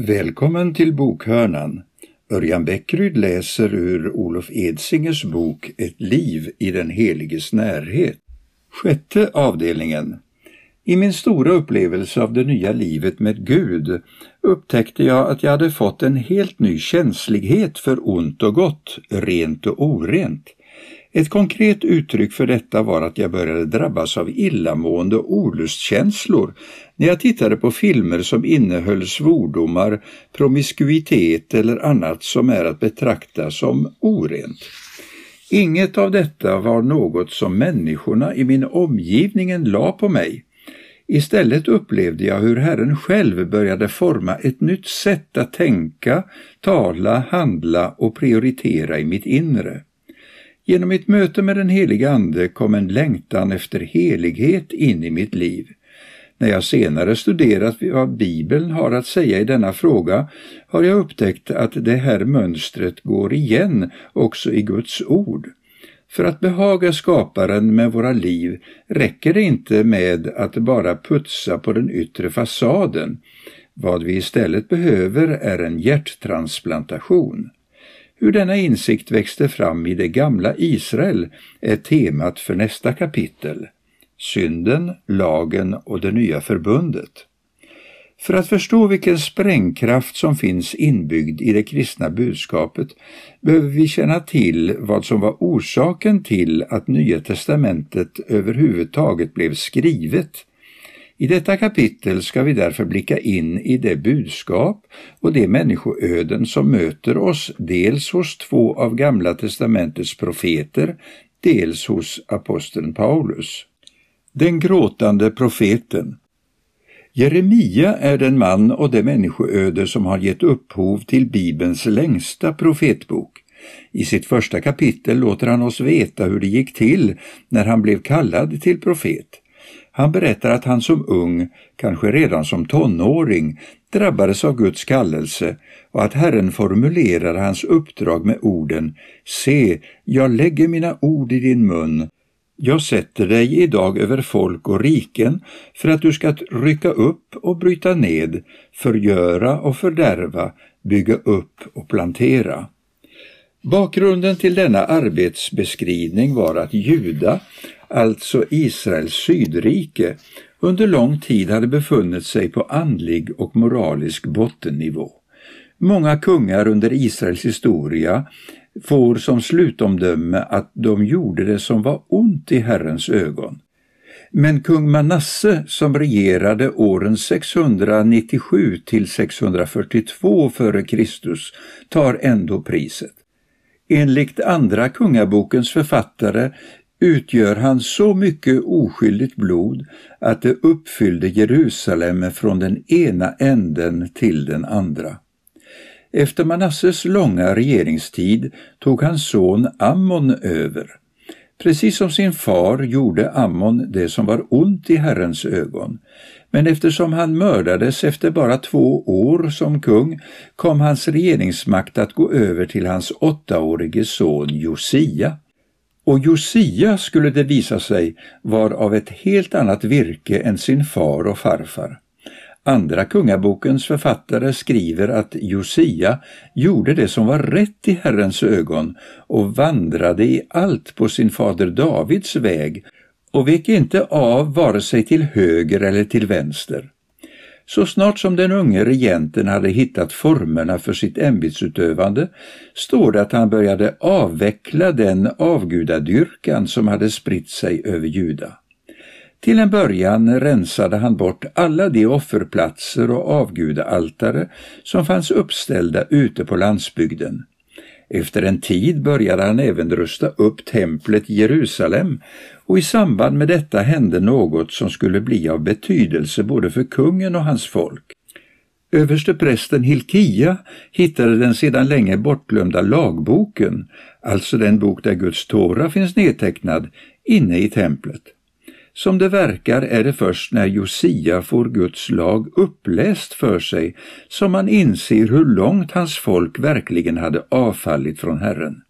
Välkommen till bokhörnan. Örjan Bäckryd läser ur Olof Edsingers bok Ett liv i den heliges närhet. Sjätte avdelningen. I min stora upplevelse av det nya livet med Gud upptäckte jag att jag hade fått en helt ny känslighet för ont och gott, rent och orent. Ett konkret uttryck för detta var att jag började drabbas av illamående och olustkänslor när jag tittade på filmer som innehöll svordomar, promiskuitet eller annat som är att betrakta som orent. Inget av detta var något som människorna i min omgivning la på mig. Istället upplevde jag hur Herren själv började forma ett nytt sätt att tänka, tala, handla och prioritera i mitt inre. Genom mitt möte med den helige Ande kom en längtan efter helighet in i mitt liv. När jag senare studerat vad Bibeln har att säga i denna fråga har jag upptäckt att det här mönstret går igen också i Guds ord. För att behaga skaparen med våra liv räcker det inte med att bara putsa på den yttre fasaden. Vad vi istället behöver är en hjärttransplantation. Hur denna insikt växte fram i det gamla Israel är temat för nästa kapitel. Synden, lagen och det nya förbundet. För att förstå vilken sprängkraft som finns inbyggd i det kristna budskapet behöver vi känna till vad som var orsaken till att Nya testamentet överhuvudtaget blev skrivet i detta kapitel ska vi därför blicka in i det budskap och de människoöden som möter oss dels hos två av Gamla testamentets profeter, dels hos aposteln Paulus. Den gråtande profeten Jeremia är den man och det människoöde som har gett upphov till Bibelns längsta profetbok. I sitt första kapitel låter han oss veta hur det gick till när han blev kallad till profet. Han berättar att han som ung, kanske redan som tonåring, drabbades av Guds kallelse och att Herren formulerar hans uppdrag med orden Se, jag lägger mina ord i din mun. Jag sätter dig idag över folk och riken för att du ska rycka upp och bryta ned, förgöra och fördärva, bygga upp och plantera. Bakgrunden till denna arbetsbeskrivning var att Juda alltså Israels sydrike, under lång tid hade befunnit sig på andlig och moralisk bottennivå. Många kungar under Israels historia får som slutomdöme att de gjorde det som var ont i Herrens ögon. Men kung Manasse som regerade åren 697 till 642 f.Kr. tar ändå priset. Enligt Andra kungabokens författare utgör han så mycket oskyldigt blod att det uppfyllde Jerusalem från den ena änden till den andra. Efter Manasses långa regeringstid tog hans son Ammon över. Precis som sin far gjorde Ammon det som var ont i Herrens ögon. Men eftersom han mördades efter bara två år som kung kom hans regeringsmakt att gå över till hans åttaårige son Josia. Och Josia skulle det visa sig var av ett helt annat virke än sin far och farfar. Andra kungabokens författare skriver att Josia gjorde det som var rätt i Herrens ögon och vandrade i allt på sin fader Davids väg och vek inte av vare sig till höger eller till vänster. Så snart som den unge regenten hade hittat formerna för sitt ämbetsutövande står det att han började avveckla den avgudadyrkan som hade spritt sig över Juda. Till en början rensade han bort alla de offerplatser och avgudaaltare som fanns uppställda ute på landsbygden. Efter en tid började han även rusta upp templet i Jerusalem och i samband med detta hände något som skulle bli av betydelse både för kungen och hans folk. Översteprästen Hilkia hittade den sedan länge bortglömda lagboken, alltså den bok där Guds Tora finns nedtecknad, inne i templet. Som det verkar är det först när Josia får Guds lag uppläst för sig som man inser hur långt hans folk verkligen hade avfallit från Herren.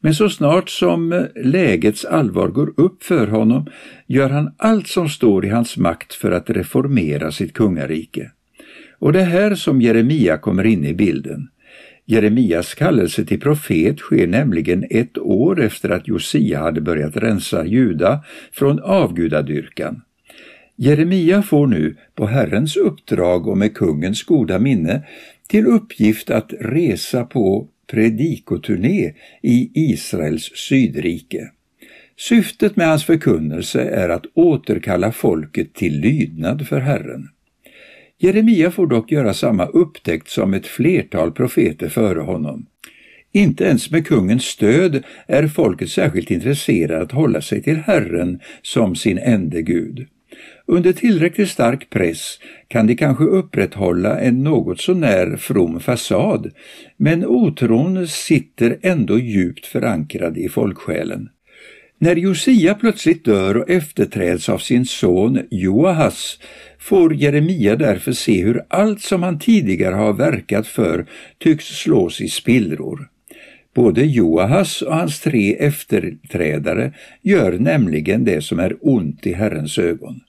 Men så snart som eh, lägets allvar går upp för honom gör han allt som står i hans makt för att reformera sitt kungarike. Och det är här som Jeremia kommer in i bilden. Jeremias kallelse till profet sker nämligen ett år efter att Josia hade börjat rensa Juda från avgudadyrkan. Jeremia får nu, på Herrens uppdrag och med kungens goda minne, till uppgift att resa på predikoturné i Israels sydrike. Syftet med hans förkunnelse är att återkalla folket till lydnad för Herren. Jeremia får dock göra samma upptäckt som ett flertal profeter före honom. Inte ens med kungens stöd är folket särskilt intresserat att hålla sig till Herren som sin ende Gud. Under tillräckligt stark press kan de kanske upprätthålla en något sånär from fasad, men otron sitter ändå djupt förankrad i folksjälen. När Josia plötsligt dör och efterträds av sin son Joahas får Jeremia därför se hur allt som han tidigare har verkat för tycks slås i spillror. Både Joahas och hans tre efterträdare gör nämligen det som är ont i Herrens ögon.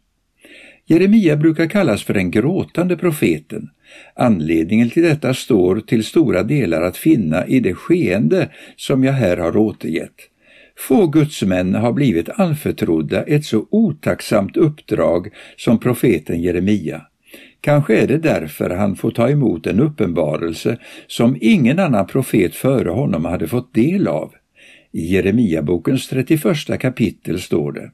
Jeremia brukar kallas för den gråtande profeten. Anledningen till detta står till stora delar att finna i det skeende som jag här har återgett. Få gudsmän har blivit anförtrodda ett så otacksamt uppdrag som profeten Jeremia. Kanske är det därför han får ta emot en uppenbarelse som ingen annan profet före honom hade fått del av. I Jeremiabokens 31 kapitel står det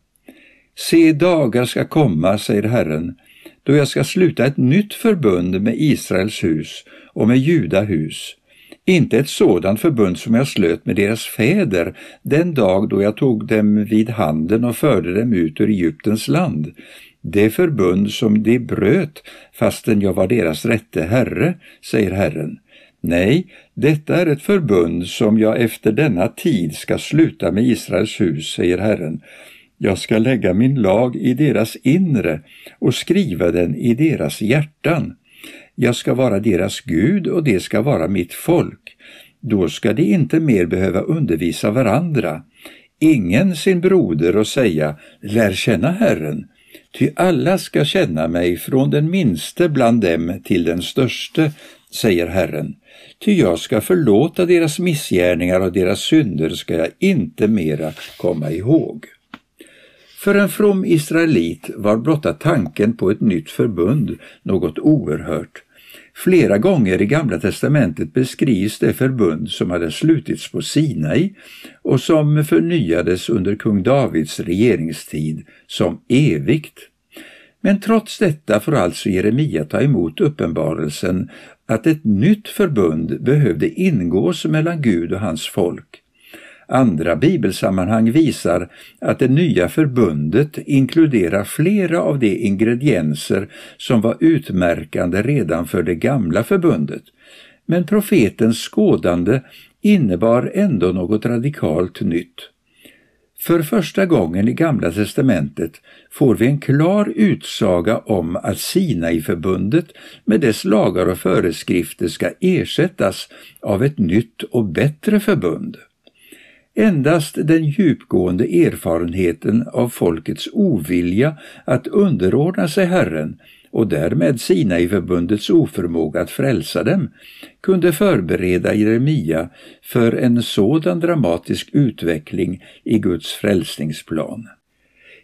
Se, dagar ska komma, säger Herren, då jag ska sluta ett nytt förbund med Israels hus och med Juda hus inte ett sådant förbund som jag slöt med deras fäder den dag då jag tog dem vid handen och förde dem ut ur Egyptens land. Det förbund som de bröt fastän jag var deras rätte herre, säger Herren. Nej, detta är ett förbund som jag efter denna tid ska sluta med Israels hus, säger Herren. Jag ska lägga min lag i deras inre och skriva den i deras hjärtan. Jag ska vara deras Gud och det ska vara mitt folk. Då ska de inte mer behöva undervisa varandra, ingen sin broder och säga ”lär känna Herren”, ty alla ska känna mig från den minste bland dem till den störste, säger Herren. Ty jag ska förlåta deras missgärningar och deras synder ska jag inte mera komma ihåg. För en from israelit var blotta tanken på ett nytt förbund något oerhört. Flera gånger i Gamla testamentet beskrivs det förbund som hade slutits på Sinai och som förnyades under kung Davids regeringstid som evigt. Men trots detta får alltså Jeremia ta emot uppenbarelsen att ett nytt förbund behövde ingås mellan Gud och hans folk. Andra bibelsammanhang visar att det nya förbundet inkluderar flera av de ingredienser som var utmärkande redan för det gamla förbundet. Men profetens skådande innebar ändå något radikalt nytt. För första gången i Gamla testamentet får vi en klar utsaga om att Sinai-förbundet med dess lagar och föreskrifter ska ersättas av ett nytt och bättre förbund. Endast den djupgående erfarenheten av folkets ovilja att underordna sig Herren och därmed Sinai-förbundets oförmåga att frälsa dem kunde förbereda Jeremia för en sådan dramatisk utveckling i Guds frälsningsplan.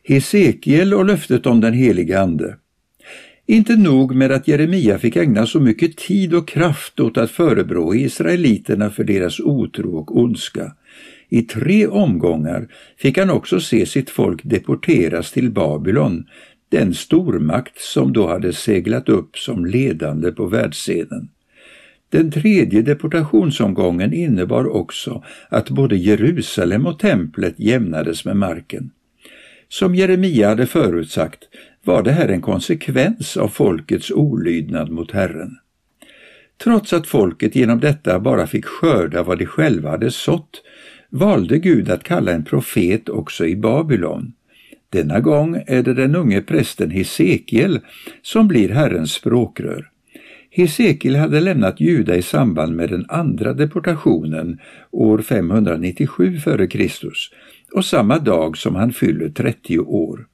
Hesekiel och löftet om den helige Ande. Inte nog med att Jeremia fick ägna så mycket tid och kraft åt att förebrå israeliterna för deras otro och ondska. I tre omgångar fick han också se sitt folk deporteras till Babylon, den stormakt som då hade seglat upp som ledande på världsscenen. Den tredje deportationsomgången innebar också att både Jerusalem och templet jämnades med marken. Som Jeremia hade förutsagt var det här en konsekvens av folkets olydnad mot Herren. Trots att folket genom detta bara fick skörda vad de själva hade sått valde Gud att kalla en profet också i Babylon. Denna gång är det den unge prästen Hesekiel som blir Herrens språkrör. Hesekiel hade lämnat Juda i samband med den andra deportationen år 597 f.Kr. och samma dag som han fyller 30 år.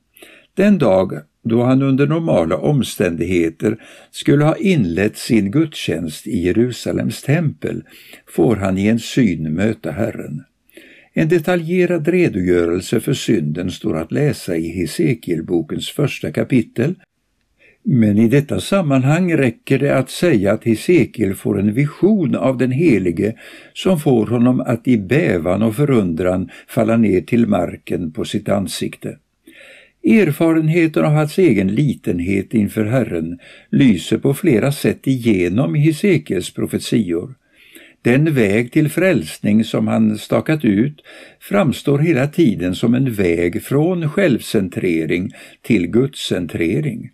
Den dag då han under normala omständigheter skulle ha inlett sin gudstjänst i Jerusalems tempel, får han i en syn möta Herren. En detaljerad redogörelse för synden står att läsa i Hesekielbokens första kapitel, men i detta sammanhang räcker det att säga att Hesekiel får en vision av den Helige som får honom att i bävan och förundran falla ner till marken på sitt ansikte. Erfarenheten av hans egen litenhet inför Herren lyser på flera sätt igenom Hesekiels profetior. Den väg till frälsning som han stakat ut framstår hela tiden som en väg från självcentrering till gudscentrering.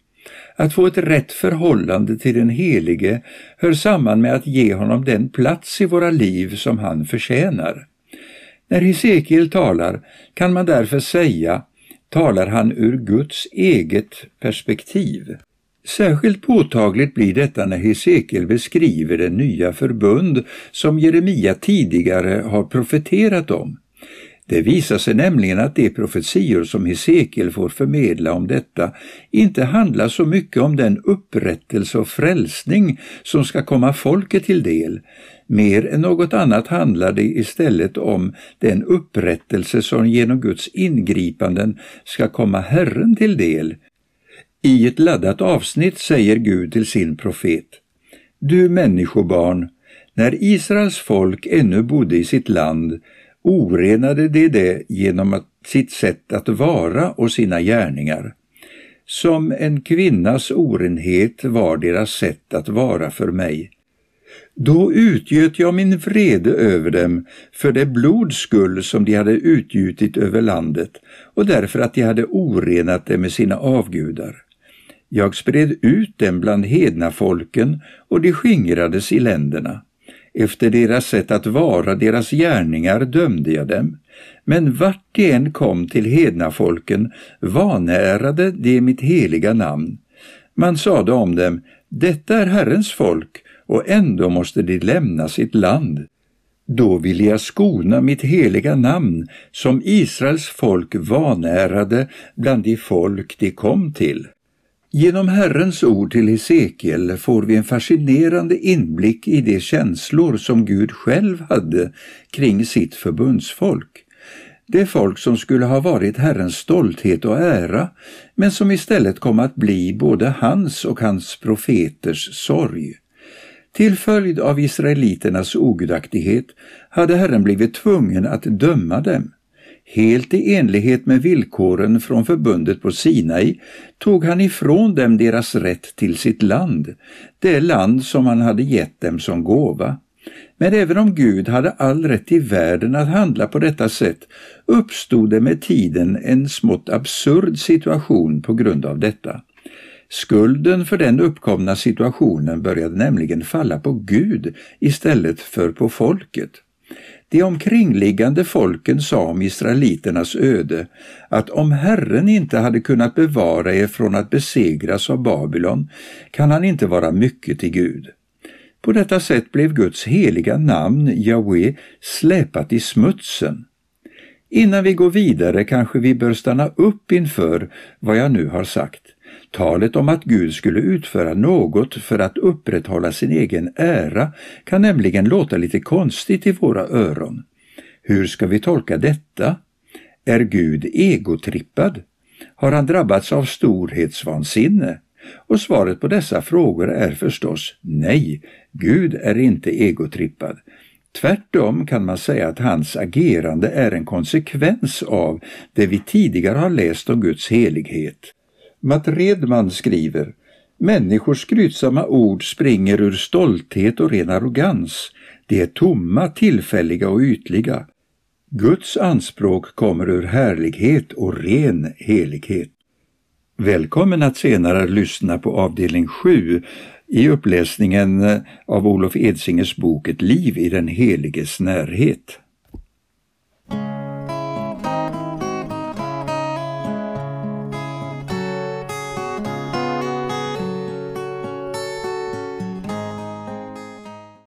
Att få ett rätt förhållande till den Helige hör samman med att ge honom den plats i våra liv som han förtjänar. När Hesekiel talar kan man därför säga talar han ur Guds eget perspektiv. Särskilt påtagligt blir detta när Hesekiel beskriver det nya förbund som Jeremia tidigare har profeterat om. Det visar sig nämligen att de profetior som Hesekiel får förmedla om detta inte handlar så mycket om den upprättelse och frälsning som ska komma folket till del. Mer än något annat handlar det istället om den upprättelse som genom Guds ingripanden ska komma Herren till del. I ett laddat avsnitt säger Gud till sin profet Du människobarn, när Israels folk ännu bodde i sitt land orenade de det genom att, sitt sätt att vara och sina gärningar. Som en kvinnas orenhet var deras sätt att vara för mig. Då utgöt jag min vrede över dem för det blods skull som de hade utgjutit över landet och därför att de hade orenat det med sina avgudar. Jag spred ut dem bland hedna folken och de skingrades i länderna. Efter deras sätt att vara, deras gärningar dömde jag dem. Men vart de än kom till hedna folken vanärade de mitt heliga namn. Man sade om dem, detta är Herrens folk, och ändå måste de lämna sitt land. Då ville jag skona mitt heliga namn, som Israels folk vanärade bland de folk de kom till. Genom Herrens ord till Hesekiel får vi en fascinerande inblick i de känslor som Gud själv hade kring sitt förbundsfolk. Det folk som skulle ha varit Herrens stolthet och ära, men som istället kom att bli både hans och hans profeters sorg. Till följd av israeliternas ogudaktighet hade Herren blivit tvungen att döma dem. Helt i enlighet med villkoren från förbundet på Sinai tog han ifrån dem deras rätt till sitt land, det land som han hade gett dem som gåva. Men även om Gud hade all rätt i världen att handla på detta sätt uppstod det med tiden en smått absurd situation på grund av detta. Skulden för den uppkomna situationen började nämligen falla på Gud istället för på folket. De omkringliggande folken sa om israeliternas öde att om Herren inte hade kunnat bevara er från att besegras av Babylon kan han inte vara mycket till Gud. På detta sätt blev Guds heliga namn, Jahwe, släpat i smutsen. Innan vi går vidare kanske vi bör stanna upp inför vad jag nu har sagt. Talet om att Gud skulle utföra något för att upprätthålla sin egen ära kan nämligen låta lite konstigt i våra öron. Hur ska vi tolka detta? Är Gud egotrippad? Har han drabbats av storhetsvansinne? Och svaret på dessa frågor är förstås nej, Gud är inte egotrippad. Tvärtom kan man säga att hans agerande är en konsekvens av det vi tidigare har läst om Guds helighet. Matt Redman skriver Människors skrytsamma ord springer ur stolthet och ren arrogans. De är tomma, tillfälliga och ytliga. Guds anspråk kommer ur härlighet och ren helighet. Välkommen att senare lyssna på avdelning 7 i uppläsningen av Olof Edsingers bok Ett liv i den heliges närhet.